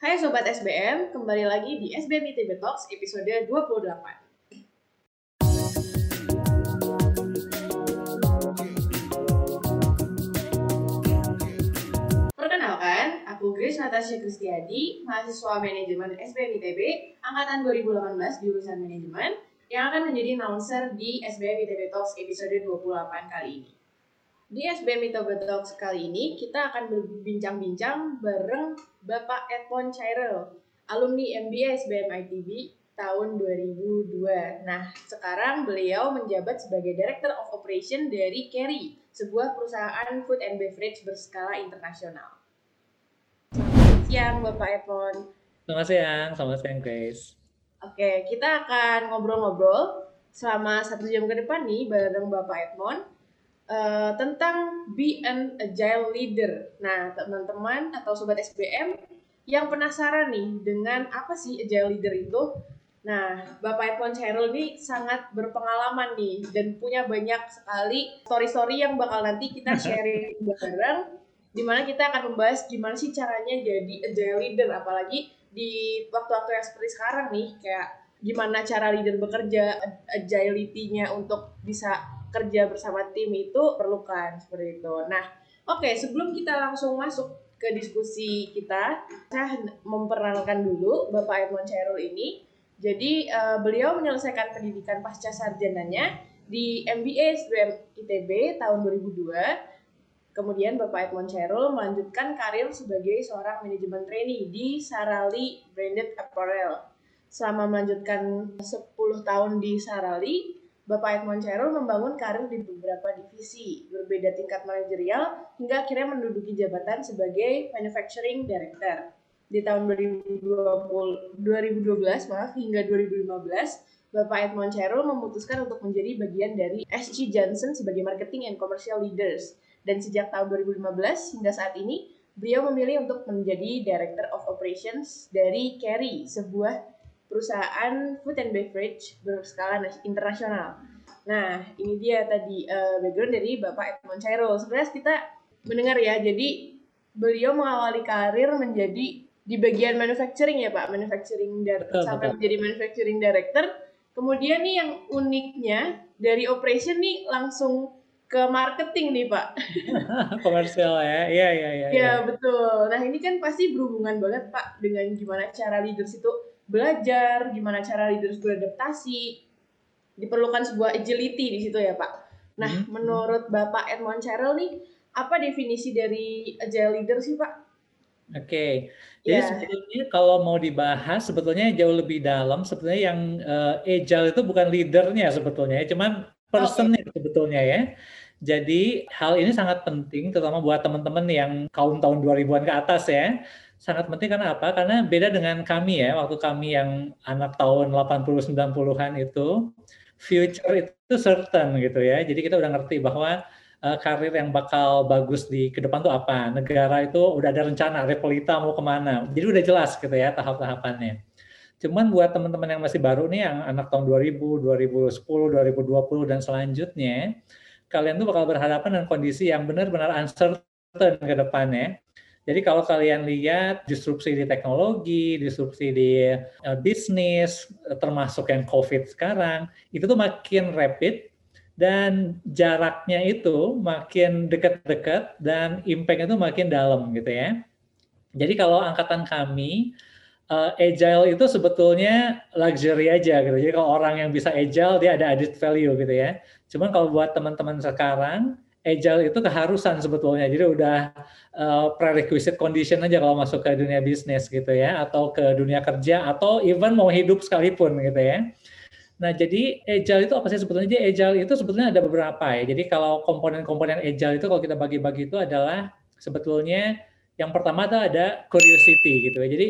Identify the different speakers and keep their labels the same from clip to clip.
Speaker 1: Hai Sobat SBM, kembali lagi di SBM ITB Talks episode 28. Perkenalkan, aku Grace Natasha Kristiadi, mahasiswa manajemen SBM ITB, angkatan 2018 jurusan manajemen, yang akan menjadi announcer di SBM ITB Talks episode 28 kali ini. Di SBM ITB Talks kali ini, kita akan berbincang-bincang bareng Bapak Edmond Chairel, alumni MBA SBM ITB tahun 2002. Nah, sekarang beliau menjabat sebagai Director of Operation dari Kerry, sebuah perusahaan food and beverage berskala internasional. Selamat siang, Bapak Epon.
Speaker 2: Selamat siang, selamat siang, Grace.
Speaker 1: Oke, kita akan ngobrol-ngobrol selama satu jam ke depan nih bareng Bapak Edmond uh, tentang be an agile leader. Nah, teman-teman atau sobat SBM yang penasaran nih dengan apa sih agile leader itu? Nah, Bapak Edmond Cheryl ini sangat berpengalaman nih dan punya banyak sekali story-story yang bakal nanti kita sharing bareng di mana kita akan membahas gimana sih caranya jadi agile leader apalagi di waktu-waktu yang seperti sekarang nih kayak gimana cara leader bekerja agility-nya untuk bisa kerja bersama tim itu perlukan seperti itu. Nah, oke okay, sebelum kita langsung masuk ke diskusi kita, saya memperkenalkan dulu Bapak Edmond Cheryl ini jadi uh, beliau menyelesaikan pendidikan pasca sarjananya di MBA SBM ITB tahun 2002. Kemudian Bapak Edmond Cheryl melanjutkan karir sebagai seorang manajemen trainee di Sarali Branded Apparel. Selama melanjutkan 10 tahun di Sarali, Bapak Edmond Cheryl membangun karir di beberapa divisi, berbeda tingkat manajerial, hingga akhirnya menduduki jabatan sebagai Manufacturing Director di tahun 2020, 2012 maaf hingga 2015 Bapak Edmond Cheryl memutuskan untuk menjadi bagian dari SG Johnson sebagai Marketing and Commercial Leaders dan sejak tahun 2015 hingga saat ini beliau memilih untuk menjadi Director of Operations dari Kerry, sebuah perusahaan food and beverage berskala internasional. Nah, ini dia tadi uh, background dari Bapak Edmond Cheryl. Sebenarnya kita mendengar ya, jadi beliau mengawali karir menjadi di bagian manufacturing ya Pak, manufacturing director sampai betul. menjadi manufacturing director. Kemudian nih yang uniknya dari operation nih langsung ke marketing nih Pak.
Speaker 2: Komersial ya, iya iya iya.
Speaker 1: Ya betul. Nah ini kan pasti berhubungan banget Pak dengan gimana cara leaders itu belajar, gimana cara leaders beradaptasi, diperlukan sebuah agility di situ ya Pak. Nah hmm. menurut Bapak Edmond Cheryl nih, apa definisi dari agile leader sih Pak?
Speaker 2: Oke, okay. jadi yeah. sebetulnya kalau mau dibahas sebetulnya jauh lebih dalam. Sebetulnya yang uh, agile itu bukan leadernya sebetulnya, cuman personnya okay. sebetulnya ya. Jadi hal ini sangat penting, terutama buat teman-teman yang kaum tahun 2000-an ke atas ya. Sangat penting karena apa? Karena beda dengan kami ya, waktu kami yang anak tahun 80 90-an itu, future itu certain gitu ya. Jadi kita udah ngerti bahwa uh, karir yang bakal bagus di ke depan tuh apa. Negara itu udah ada rencana, Repolita mau ke mana. Jadi udah jelas gitu ya tahap-tahapannya. Cuman buat teman-teman yang masih baru nih, yang anak tahun 2000, 2010, 2020, dan selanjutnya, kalian tuh bakal berhadapan dengan kondisi yang benar-benar uncertain ke depannya. Jadi kalau kalian lihat disrupsi di teknologi, disrupsi di uh, bisnis, termasuk yang COVID sekarang, itu tuh makin rapid, dan jaraknya itu makin dekat-dekat dan impact itu makin dalam gitu ya. Jadi kalau angkatan kami uh, agile itu sebetulnya luxury aja gitu. Jadi kalau orang yang bisa agile dia ada added value gitu ya. Cuman kalau buat teman-teman sekarang agile itu keharusan sebetulnya. Jadi udah uh, prerequisite condition aja kalau masuk ke dunia bisnis gitu ya atau ke dunia kerja atau even mau hidup sekalipun gitu ya. Nah, jadi agile itu apa sih sebetulnya? Jadi agile itu sebetulnya ada beberapa ya. Jadi kalau komponen-komponen agile itu kalau kita bagi-bagi itu adalah sebetulnya yang pertama itu ada curiosity gitu ya. Jadi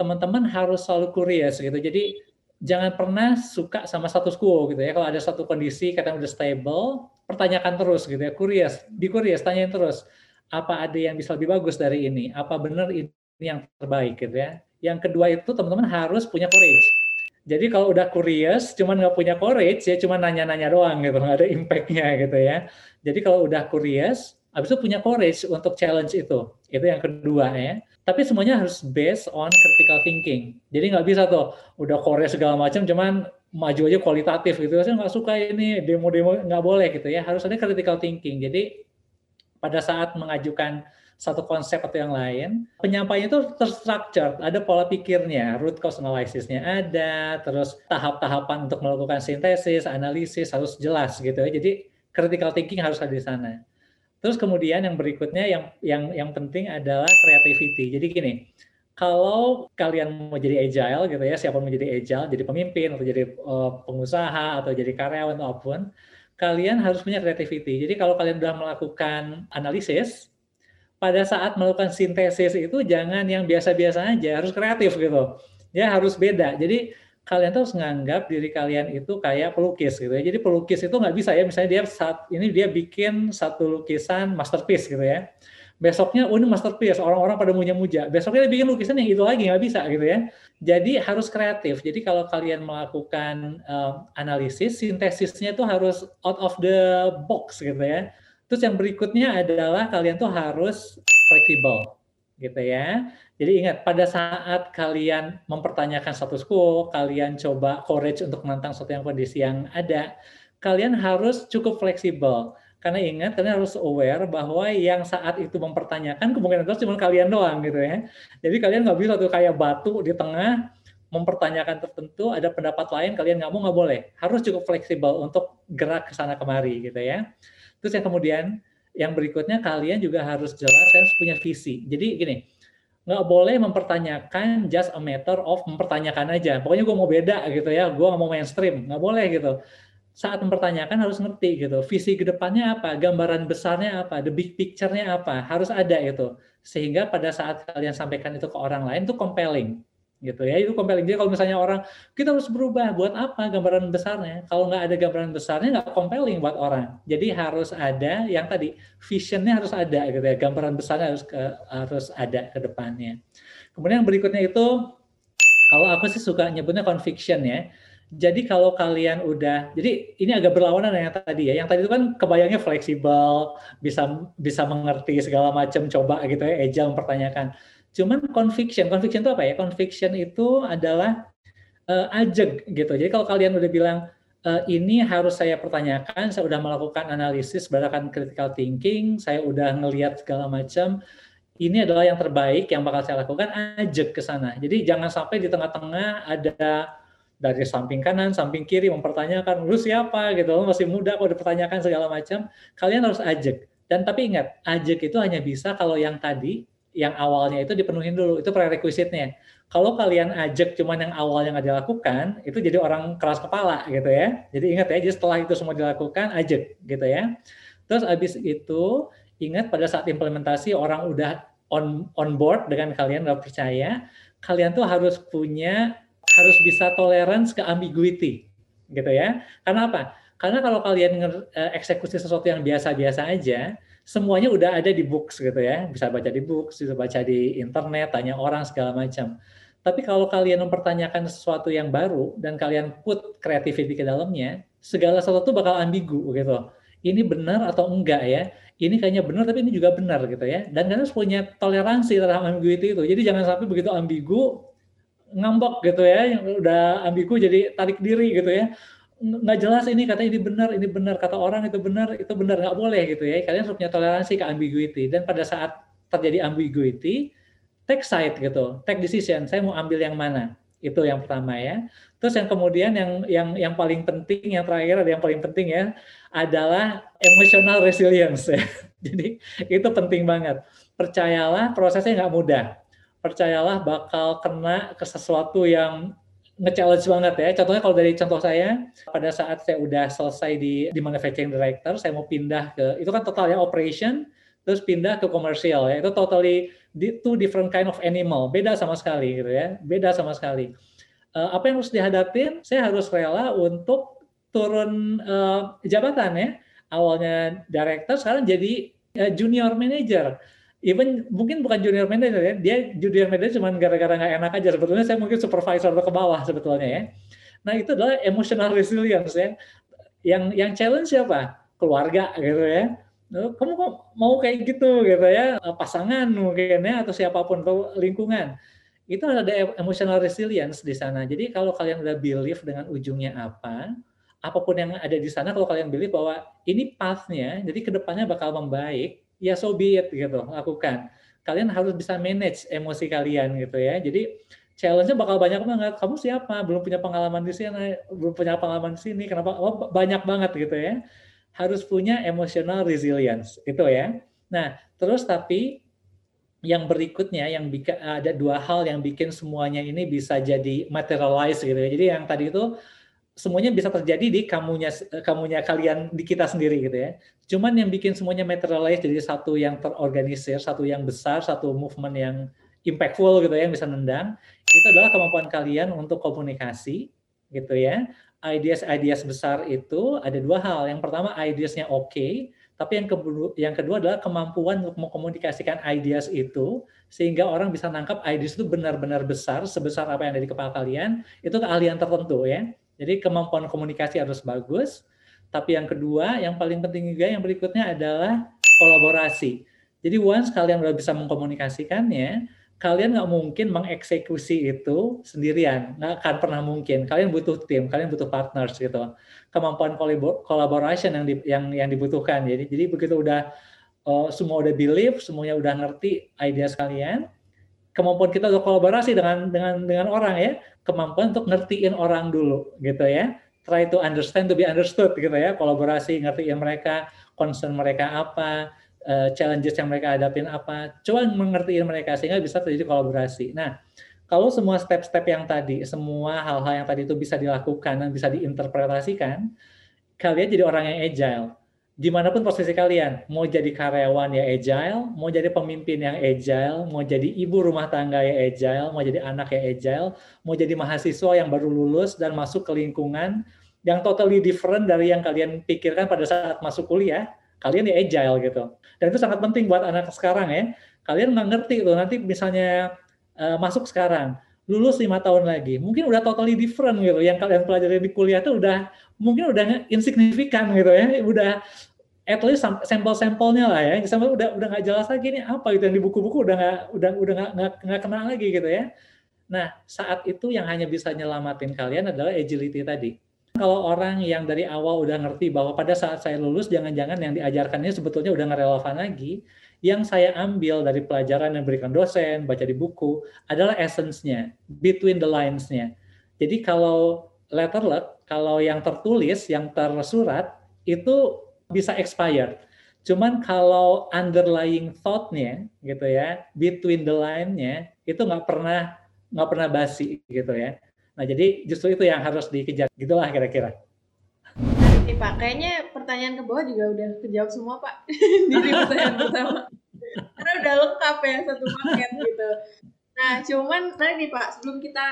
Speaker 2: teman-teman harus selalu curious gitu. Jadi jangan pernah suka sama status quo gitu ya. Kalau ada satu kondisi kata udah stable, pertanyakan terus gitu ya. Curious, be curious, tanyain terus. Apa ada yang bisa lebih bagus dari ini? Apa benar ini yang terbaik gitu ya. Yang kedua itu teman-teman harus punya courage jadi kalau udah curious, cuman nggak punya courage, ya cuma nanya-nanya doang gitu, nggak ada impact-nya gitu ya. Jadi kalau udah curious, habis itu punya courage untuk challenge itu. Itu yang kedua ya. tapi semuanya harus based on critical thinking. Jadi nggak bisa tuh udah Korea segala macam, cuman maju aja kualitatif gitu. Saya nggak suka ini demo-demo nggak boleh gitu ya. Harus ada critical thinking. Jadi pada saat mengajukan satu konsep atau yang lain, penyampaian itu terstruktur, ada pola pikirnya, root cause analysisnya ada, terus tahap-tahapan untuk melakukan sintesis, analisis harus jelas gitu ya. Jadi critical thinking harus ada di sana. Terus kemudian yang berikutnya yang yang yang penting adalah creativity. Jadi gini, kalau kalian mau jadi agile gitu ya, siapa mau jadi agile, jadi pemimpin atau jadi uh, pengusaha atau jadi karyawan apa pun, kalian harus punya creativity. Jadi kalau kalian sudah melakukan analisis, pada saat melakukan sintesis itu jangan yang biasa-biasa aja, harus kreatif gitu. Ya harus beda. Jadi kalian tuh harus nganggap diri kalian itu kayak pelukis gitu ya. Jadi pelukis itu nggak bisa ya, misalnya dia saat ini dia bikin satu lukisan masterpiece gitu ya. Besoknya, oh ini masterpiece, orang-orang pada muja-muja. Besoknya dia bikin lukisan yang itu lagi, nggak bisa gitu ya. Jadi harus kreatif. Jadi kalau kalian melakukan um, analisis, sintesisnya itu harus out of the box gitu ya. Terus yang berikutnya adalah kalian tuh harus fleksibel gitu ya. Jadi ingat pada saat kalian mempertanyakan status quo, kalian coba courage untuk menantang sesuatu yang kondisi yang ada, kalian harus cukup fleksibel. Karena ingat, kalian harus aware bahwa yang saat itu mempertanyakan kemungkinan itu cuma kalian doang gitu ya. Jadi kalian nggak bisa tuh kayak batu di tengah mempertanyakan tertentu, ada pendapat lain, kalian nggak mau nggak boleh. Harus cukup fleksibel untuk gerak ke sana kemari gitu ya. Terus yang kemudian yang berikutnya kalian juga harus jelas harus punya visi. Jadi gini, nggak boleh mempertanyakan just a matter of mempertanyakan aja. Pokoknya gue mau beda gitu ya, gue nggak mau mainstream, nggak boleh gitu. Saat mempertanyakan harus ngerti gitu, visi ke depannya apa, gambaran besarnya apa, the big picture-nya apa, harus ada itu. Sehingga pada saat kalian sampaikan itu ke orang lain itu compelling gitu ya. Itu compelling. Jadi kalau misalnya orang kita harus berubah buat apa gambaran besarnya? Kalau nggak ada gambaran besarnya nggak compelling buat orang. Jadi harus ada yang tadi visionnya harus ada gitu ya gambaran besarnya harus ke, harus ada ke depannya. Kemudian yang berikutnya itu kalau aku sih suka nyebutnya conviction ya jadi kalau kalian udah, jadi ini agak berlawanan dengan yang tadi ya. Yang tadi itu kan kebayangnya fleksibel, bisa bisa mengerti segala macam, coba gitu ya, Eja mempertanyakan. Cuman conviction, conviction itu apa ya? Conviction itu adalah uh, ajeg gitu. Jadi kalau kalian udah bilang uh, ini harus saya pertanyakan, saya udah melakukan analisis berdasarkan critical thinking, saya udah ngelihat segala macam, ini adalah yang terbaik yang bakal saya lakukan, ajeg ke sana. Jadi jangan sampai di tengah-tengah ada dari samping kanan, samping kiri mempertanyakan, lu siapa gitu, lu masih muda kok dipertanyakan segala macam, kalian harus ajeg. Dan tapi ingat, ajeg itu hanya bisa kalau yang tadi yang awalnya itu dipenuhin dulu, itu prerequisite-nya. Kalau kalian ajak cuman yang awalnya nggak dilakukan, itu jadi orang keras kepala gitu ya. Jadi ingat ya, jadi setelah itu semua dilakukan, ajak gitu ya. Terus abis itu, ingat pada saat implementasi orang udah on on board dengan kalian nggak percaya, kalian tuh harus punya, harus bisa tolerance ke ambiguity gitu ya. Karena apa? Karena kalau kalian eh, eksekusi sesuatu yang biasa-biasa aja, semuanya udah ada di books gitu ya. Bisa baca di books, bisa baca di internet, tanya orang segala macam. Tapi kalau kalian mempertanyakan sesuatu yang baru dan kalian put creativity ke dalamnya, segala sesuatu bakal ambigu gitu. Ini benar atau enggak ya? Ini kayaknya benar tapi ini juga benar gitu ya. Dan kalian harus punya toleransi terhadap ambiguity itu. Jadi jangan sampai begitu ambigu ngambek gitu ya, yang udah ambigu jadi tarik diri gitu ya. Nggak jelas ini kata ini benar ini benar. Kata orang itu benar itu benar. Nggak boleh gitu ya. Kalian harus punya toleransi ke ambiguity. Dan pada saat terjadi ambiguity take side gitu. Take decision saya mau ambil yang mana? Itu yang pertama ya. Terus yang kemudian yang yang yang paling penting yang terakhir ada yang paling penting ya adalah emotional resilience ya. Jadi itu penting banget. Percayalah prosesnya nggak mudah percayalah bakal kena ke sesuatu yang nge-challenge banget ya. Contohnya kalau dari contoh saya, pada saat saya udah selesai di, di manufacturing director, saya mau pindah ke, itu kan total ya operation, terus pindah ke komersial ya. Itu totally two different kind of animal, beda sama sekali gitu ya, beda sama sekali. Uh, apa yang harus dihadapin? Saya harus rela untuk turun uh, jabatan ya. Awalnya director, sekarang jadi uh, junior manager even mungkin bukan junior manager ya, dia junior manager cuma gara-gara nggak enak aja. Sebetulnya saya mungkin supervisor ke bawah sebetulnya ya. Nah itu adalah emotional resilience ya. Yang yang challenge siapa? Keluarga gitu ya. kamu kok mau kayak gitu gitu ya pasangan mungkin ya atau siapa pun atau lingkungan itu ada emotional resilience di sana jadi kalau kalian udah believe dengan ujungnya apa apa pun yang ada di sana kalau kalian believe bahwa ini pathnya jadi ke depannya bakal membaik ya so be it gitu lakukan kalian harus bisa manage emosi kalian gitu ya jadi challenge-nya bakal banyak banget. Kamu siapa? Belum punya pengalaman di sini, belum punya pengalaman di sini. Kenapa? Oh, banyak banget gitu ya. Harus punya emotional resilience itu ya. Nah, terus tapi yang berikutnya yang ada dua hal yang bikin semuanya ini bisa jadi materialize gitu ya. Jadi yang tadi itu semuanya bisa terjadi di kamunya kamunya kalian di kita sendiri gitu ya. Cuman yang bikin semuanya materialize jadi satu yang terorganisir, satu yang besar, satu movement yang impactful gitu ya yang bisa nendang itu adalah kemampuan kalian untuk komunikasi gitu ya. Ideas-ideas besar itu ada dua hal. Yang pertama ideasnya oke okay, tapi yang kedua yang kedua adalah kemampuan untuk mengkomunikasikan ideas itu sehingga orang bisa nangkap ideas itu benar-benar besar sebesar apa yang ada di kepala kalian itu keahlian tertentu ya jadi kemampuan komunikasi harus bagus tapi yang kedua yang paling penting juga yang berikutnya adalah kolaborasi jadi once kalian udah bisa mengkomunikasikannya kalian nggak mungkin mengeksekusi itu sendirian, nggak akan pernah mungkin. Kalian butuh tim, kalian butuh partners gitu. Kemampuan collaboration yang di, yang yang dibutuhkan. Jadi jadi begitu udah uh, semua udah believe, semuanya udah ngerti ide kalian, kemampuan kita untuk kolaborasi dengan dengan dengan orang ya, kemampuan untuk ngertiin orang dulu gitu ya. Try to understand to be understood gitu ya, kolaborasi ngertiin mereka, concern mereka apa, uh, challenges yang mereka hadapin apa, coba mengertiin mereka sehingga bisa terjadi kolaborasi. Nah, kalau semua step-step yang tadi, semua hal-hal yang tadi itu bisa dilakukan dan bisa diinterpretasikan, kalian jadi orang yang agile. Di mana pun posisi kalian, mau jadi karyawan ya agile, mau jadi pemimpin yang agile, mau jadi ibu rumah tangga ya agile, mau jadi anak ya agile, mau jadi mahasiswa yang baru lulus dan masuk ke lingkungan yang totally different dari yang kalian pikirkan pada saat masuk kuliah, kalian ya agile gitu. Dan itu sangat penting buat anak sekarang ya. Kalian nggak ngerti tuh nanti misalnya uh, masuk sekarang, lulus lima tahun lagi, mungkin udah totally different gitu. Yang kalian pelajari di kuliah tuh udah mungkin udah insignifikan gitu ya, udah at least sampel-sampelnya lah ya, sampai udah udah nggak jelas lagi nih apa gitu. Yang di buku-buku udah nggak udah udah nggak nggak kenal lagi gitu ya. Nah saat itu yang hanya bisa nyelamatin kalian adalah agility tadi. Kalau orang yang dari awal udah ngerti bahwa pada saat saya lulus jangan-jangan yang diajarkannya sebetulnya udah nggak relevan lagi, yang saya ambil dari pelajaran yang diberikan dosen, baca di buku adalah essence-nya, between the lines-nya. Jadi kalau letter luck, kalau yang tertulis, yang tersurat itu bisa expired. Cuman kalau underlying thought-nya gitu ya, between the line-nya itu nggak pernah nggak pernah basi gitu ya. Nah, jadi justru itu yang harus dikejar. Gitulah kira-kira.
Speaker 1: Kayaknya pertanyaan ke bawah juga udah kejawab semua Pak. di pertanyaan pertama. Karena udah lengkap ya satu paket gitu. Nah, cuman tadi nih Pak, sebelum kita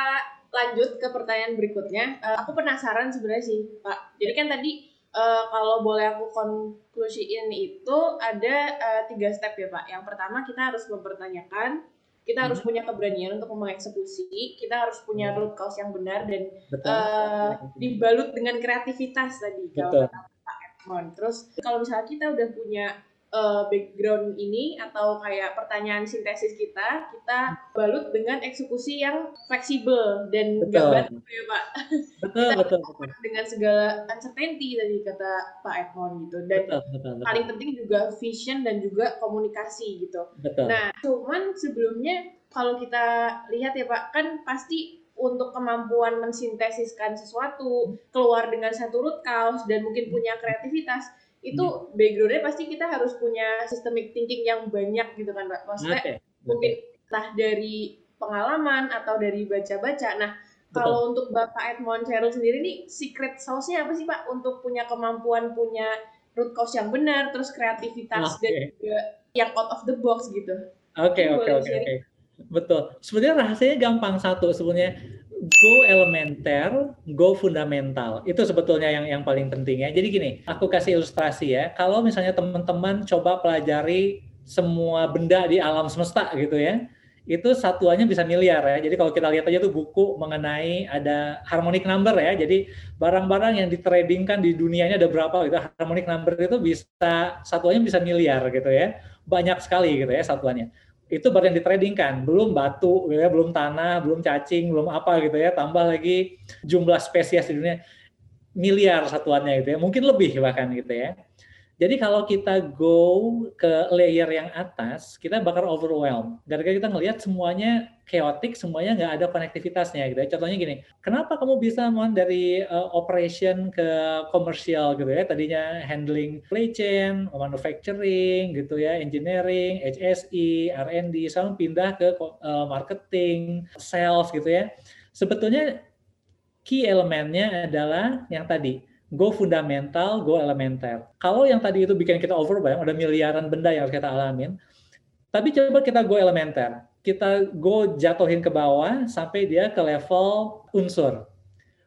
Speaker 1: lanjut ke pertanyaan berikutnya, uh, aku penasaran sebenarnya sih Pak. Jadi kan tadi uh, kalau boleh aku konklusiin itu ada uh, tiga step ya Pak. Yang pertama kita harus mempertanyakan kita harus hmm. punya keberanian untuk mengeksekusi kita harus punya hmm. root cause yang benar dan Uh, dibalut dengan kreativitas tadi kalau Edmond terus kalau misalnya kita udah punya uh, background ini atau kayak pertanyaan sintesis kita, kita balut dengan eksekusi yang fleksibel dan nggak batu ya Pak.
Speaker 2: Betul, kita betul, betul.
Speaker 1: Dengan segala uncertainty tadi kata Pak Edmond gitu. Dan betul, betul, betul. paling penting juga vision dan juga komunikasi gitu. Betul. Nah, cuman sebelumnya kalau kita lihat ya Pak, kan pasti untuk kemampuan mensintesiskan sesuatu keluar dengan satu root cause dan mungkin punya kreativitas itu hmm. backgroundnya pasti kita harus punya systemic thinking yang banyak gitu kan Pak. Maksudnya okay. mungkin entah dari pengalaman atau dari baca-baca. Nah, Betul. kalau untuk Bapak Edmond Cheryl sendiri nih secret sauce-nya apa sih Pak untuk punya kemampuan punya root cause yang benar, terus kreativitas okay. dan juga yang out of the box gitu.
Speaker 2: Oke, oke, oke, oke. Betul. Sebenarnya rahasianya gampang satu sebenarnya go elementer, go fundamental. Itu sebetulnya yang yang paling penting ya. Jadi gini, aku kasih ilustrasi ya. Kalau misalnya teman-teman coba pelajari semua benda di alam semesta gitu ya. itu satuannya bisa miliar ya. Jadi kalau kita lihat aja tuh buku mengenai ada harmonic number ya. Jadi barang-barang yang ditradingkan di dunianya ada berapa gitu. Harmonic number itu bisa satuannya bisa miliar gitu ya. Banyak sekali gitu ya satuannya. Itu baru yang ditradingkan, belum batu gitu ya, belum tanah, belum cacing, belum apa gitu ya. Tambah lagi jumlah spesies di dunia miliar satuannya gitu ya. Mungkin lebih bahkan gitu ya. Jadi kalau kita go ke layer yang atas, kita bakal overwhelm. Gara-gara kita ngelihat semuanya chaotic, semuanya nggak ada konektivitasnya gitu ya. Contohnya gini, kenapa kamu bisa mon dari uh, operation ke komersial gitu ya? Tadinya handling supply chain, manufacturing gitu ya, engineering, HSE, R&D, sekarang pindah ke uh, marketing, sales gitu ya. Sebetulnya key elemennya adalah yang tadi go fundamental, go elementer. Kalau yang tadi itu bikin kita overwhelm, ada miliaran benda yang harus kita alamin, tapi coba kita go elementer. Kita go jatuhin ke bawah sampai dia ke level unsur.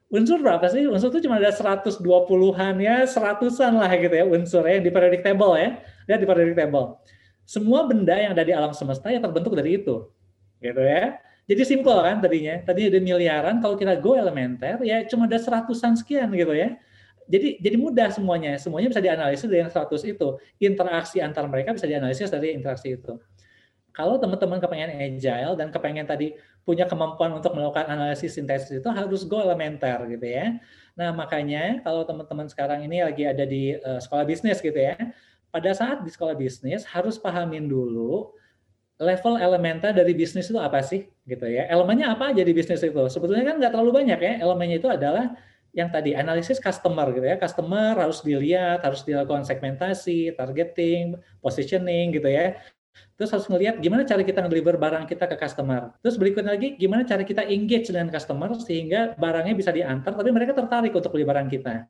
Speaker 2: Unsur berapa sih? Unsur itu cuma ada 120-an ya, seratusan lah gitu ya unsur ya, di predictable ya. Lihat di predictable. Semua benda yang ada di alam semesta yang terbentuk dari itu. Gitu ya. Jadi simpel kan tadinya. Tadi ada miliaran, kalau kita go elementer ya cuma ada seratusan sekian gitu ya jadi jadi mudah semuanya. Semuanya bisa dianalisis dari 100 itu. Interaksi antar mereka bisa dianalisis dari interaksi itu. Kalau teman-teman kepengen agile dan kepengen tadi punya kemampuan untuk melakukan analisis sintesis itu harus go elementer gitu ya. Nah, makanya kalau teman-teman sekarang ini lagi ada di uh, sekolah bisnis gitu ya. Pada saat di sekolah bisnis harus pahamin dulu level elementer dari bisnis itu apa sih gitu ya. Elemennya apa aja di bisnis itu? Sebetulnya kan nggak terlalu banyak ya. Elemennya itu adalah yang tadi analisis customer gitu ya. Customer harus dilihat, harus dilakukan segmentasi, targeting, positioning gitu ya. Terus harus ngelihat gimana cara kita deliver barang kita ke customer. Terus berikutnya lagi gimana cara kita engage dengan customer sehingga barangnya bisa diantar tapi mereka tertarik untuk beli barang kita.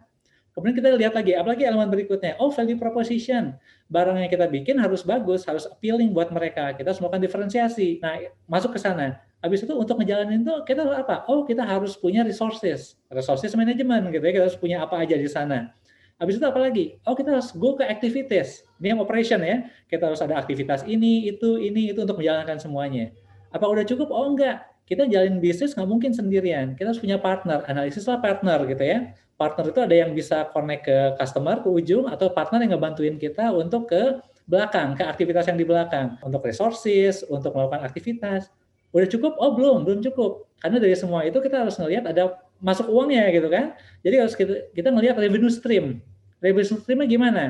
Speaker 2: Kemudian kita lihat lagi, apalagi elemen berikutnya, oh value proposition. Barang yang kita bikin harus bagus, harus appealing buat mereka. Kita harus melakukan diferensiasi. Nah, masuk ke sana. Habis itu untuk ngejalanin itu kita harus apa? Oh, kita harus punya resources, resources management gitu ya. Kita harus punya apa aja di sana. Habis itu apa lagi? Oh, kita harus go ke activities. Ini yang operation ya. Kita harus ada aktivitas ini, itu, ini, itu untuk menjalankan semuanya. Apa udah cukup? Oh, enggak. Kita jalin bisnis nggak mungkin sendirian. Kita harus punya partner. Analisislah partner gitu ya. Partner itu ada yang bisa connect ke customer, ke ujung, atau partner yang ngebantuin kita untuk ke belakang, ke aktivitas yang di belakang. Untuk resources, untuk melakukan aktivitas udah cukup? Oh belum belum cukup. Karena dari semua itu kita harus ngelihat ada masuk uangnya gitu kan? Jadi harus kita kita ngelihat revenue stream. Revenue streamnya gimana?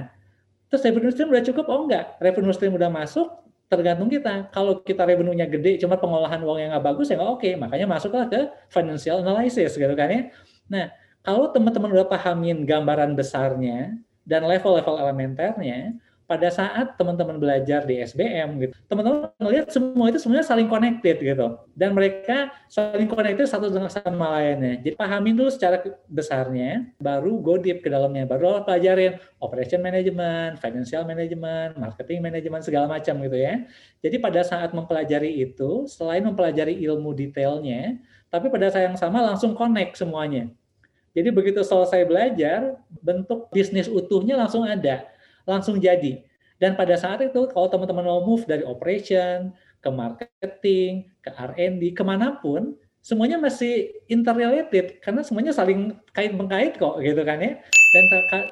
Speaker 2: Terus revenue stream udah cukup? Oh enggak. Revenue stream udah masuk tergantung kita. Kalau kita revenue-nya gede cuma pengolahan uang yang nggak bagus ya nggak oke. Makanya masuklah ke financial analysis gitu kan ya? Nah kalau teman-teman udah pahamin gambaran besarnya dan level-level elementernya pada saat teman-teman belajar di SBM gitu, teman-teman melihat semua itu sebenarnya saling connected gitu, dan mereka saling connected satu dengan sama lainnya. Jadi pahamin dulu secara besarnya, baru go deep ke dalamnya, baru pelajarin operation management, financial management, marketing management segala macam gitu ya. Jadi pada saat mempelajari itu, selain mempelajari ilmu detailnya, tapi pada saat yang sama langsung connect semuanya. Jadi begitu selesai belajar, bentuk bisnis utuhnya langsung ada langsung jadi. Dan pada saat itu kalau teman-teman mau move dari operation ke marketing, ke R&D, ke mana pun, semuanya masih interrelated karena semuanya saling kait mengkait kok gitu kan ya. Dan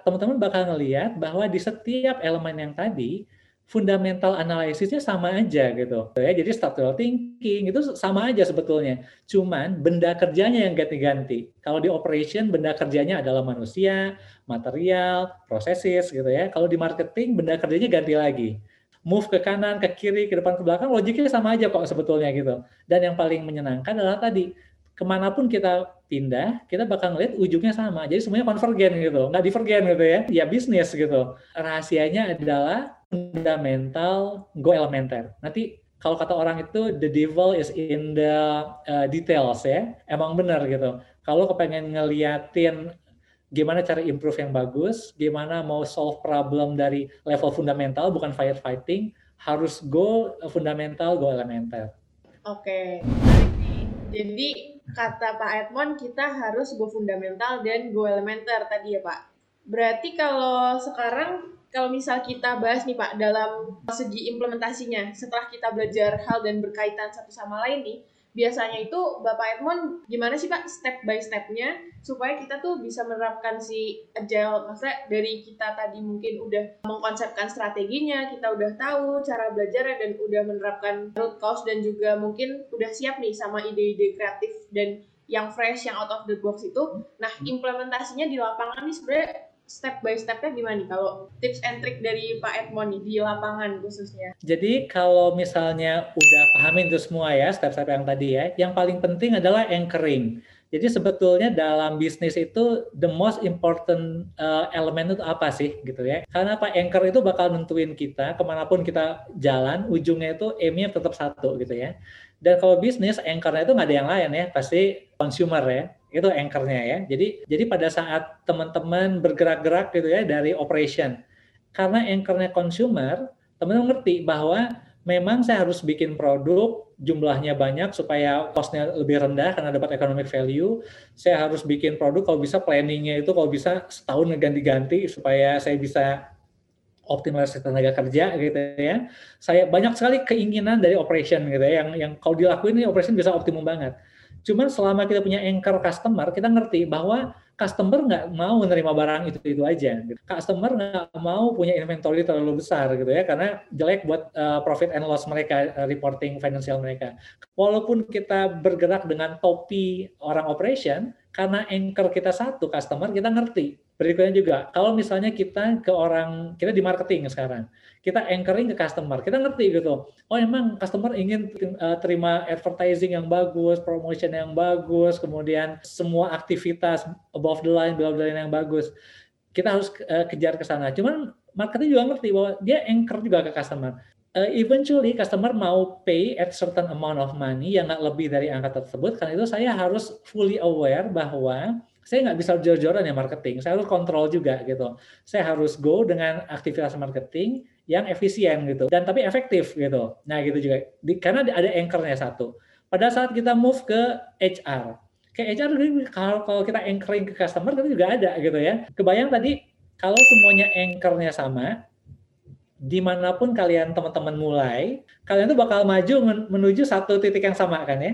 Speaker 2: teman-teman bakal ngelihat bahwa di setiap elemen yang tadi fundamental analisisnya sama aja gitu. Ya jadi structural thinking itu sama aja sebetulnya. Cuman benda kerjanya yang ganti-ganti. Kalau di operation benda kerjanya adalah manusia material processes gitu ya. Kalau di marketing benda kerjanya ganti lagi. Move ke kanan ke kiri ke depan ke belakang logiknya sama aja kok sebetulnya gitu. Dan yang paling menyenangkan adalah tadi ke mana pun kita pindah, kita bakal ngeliat ujungnya sama. Jadi semuanya konvergen gitu, nggak divergen gitu ya. Ya bisnis gitu. Rahasianya adalah fundamental, go elementer. Nanti kalau kata orang itu the devil is in the uh, details ya. Emang benar gitu. Kalau kepengen ngeliatin gimana cara improve yang bagus, gimana mau solve problem dari level fundamental bukan firefighting, harus go fundamental, go elementer.
Speaker 1: Oke. Jadi kata Pak Edmond kita harus go fundamental dan go elementer tadi ya Pak. Berarti kalau sekarang kalau misal kita bahas nih Pak dalam segi implementasinya setelah kita belajar hal dan berkaitan satu sama lain nih biasanya itu Bapak Edmond gimana sih Pak step by stepnya supaya kita tuh bisa menerapkan si agile? Maksudnya dari kita tadi mungkin udah mengkonsepkan strateginya kita udah tahu cara belajarnya dan udah menerapkan root cause dan juga mungkin udah siap nih sama ide-ide kreatif dan yang fresh yang out of the box itu. Nah implementasinya di lapangan nih sebenarnya step by stepnya gimana nih kalau tips and trick dari Pak Edmond di lapangan khususnya?
Speaker 2: Jadi kalau misalnya udah pahamin itu semua ya step-step yang tadi ya, yang paling penting adalah anchoring. Jadi sebetulnya dalam bisnis itu the most important uh, elemen itu apa sih gitu ya? Karena apa anchor itu bakal nentuin kita ke mana pun kita jalan, ujungnya itu aimnya tetap satu gitu ya. Dan kalau bisnis anchornya itu nggak ada yang lain ya, pasti consumer ya itu anchornya ya. Jadi jadi pada saat teman-teman bergerak-gerak gitu ya dari operation, karena anchornya consumer, teman-teman ngerti bahwa memang saya harus bikin produk jumlahnya banyak supaya costnya lebih rendah karena dapat economic value. Saya harus bikin produk kalau bisa planningnya itu kalau bisa setahun ganti-ganti supaya saya bisa optimalisasi tenaga kerja gitu ya. Saya banyak sekali keinginan dari operation gitu ya yang yang kalau dilakuin ini operation bisa optimum banget. Cuman selama kita punya anchor customer, kita ngerti bahwa customer nggak mau menerima barang itu itu aja. Gitu. Customer nggak mau punya inventory terlalu besar gitu ya, karena jelek buat uh, profit and loss mereka, uh, reporting financial mereka. Walaupun kita bergerak dengan topi orang operation, karena anchor kita satu customer, kita ngerti Berikutnya juga, kalau misalnya kita ke orang, kita di marketing sekarang, kita anchoring ke customer, kita ngerti gitu, oh emang customer ingin uh, terima advertising yang bagus, promotion yang bagus, kemudian semua aktivitas above the line, below the line yang bagus. Kita harus uh, kejar ke sana. Cuman marketing juga ngerti bahwa dia anchor juga ke customer. Uh, eventually customer mau pay at certain amount of money yang nggak lebih dari angka tersebut, karena itu saya harus fully aware bahwa saya nggak bisa jor-joran ya marketing, saya harus kontrol juga gitu. Saya harus go dengan aktivitas marketing yang efisien gitu dan tapi efektif gitu. Nah gitu juga, Di, karena ada anchornya satu. Pada saat kita move ke HR, ke HR kalau, kalau kita anchoring ke customer itu juga ada gitu ya. Kebayang tadi kalau semuanya anchornya sama, di mana pun kalian teman-teman mulai, kalian tuh bakal maju menuju satu titik yang sama kan ya.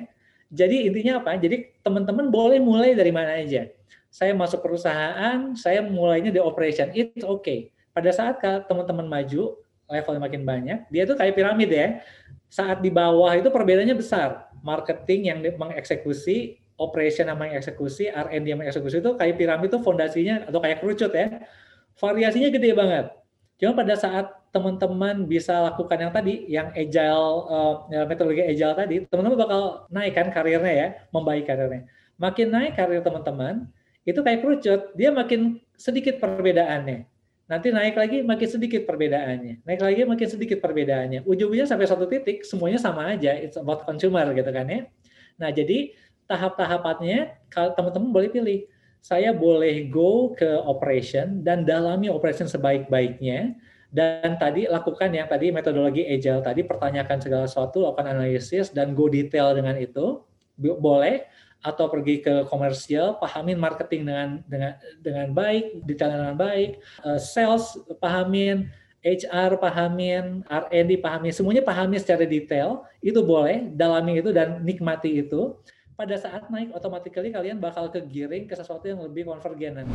Speaker 2: Jadi intinya apa? Jadi teman-teman boleh mulai dari mana aja saya masuk perusahaan, saya mulainya di operation, it's okay. Pada saat teman-teman maju, levelnya makin banyak, dia tuh kayak piramid ya. Saat di bawah itu perbedaannya besar. Marketing yang mengeksekusi, operation yang mengeksekusi, R&D yang mengeksekusi itu kayak piramid itu fondasinya atau kayak kerucut ya. Variasinya gede banget. Cuma pada saat teman-teman bisa lakukan yang tadi, yang agile, uh, metodologi agile tadi, teman-teman bakal naik kan karirnya ya, membaik karirnya. Makin naik karir teman-teman, itu kayak kerucut, dia makin sedikit perbedaannya. Nanti naik lagi makin sedikit perbedaannya. Naik lagi makin sedikit perbedaannya. Ujungnya sampai satu titik semuanya sama aja. It's about consumer gitu kan ya. Nah, jadi tahap-tahapannya kalau teman-teman boleh pilih. Saya boleh go ke operation dan dalami operation sebaik-baiknya dan tadi lakukan yang tadi metodologi agile tadi pertanyakan segala sesuatu lakukan analisis dan go detail dengan itu boleh atau pergi ke komersial, pahamin marketing dengan dengan dengan baik, detail dengan baik, uh, sales pahamin, HR pahamin, R&D pahamin, semuanya pahami secara detail, itu boleh, dalami itu dan nikmati itu. Pada saat naik, otomatis kalian bakal kegiring ke sesuatu yang lebih konvergen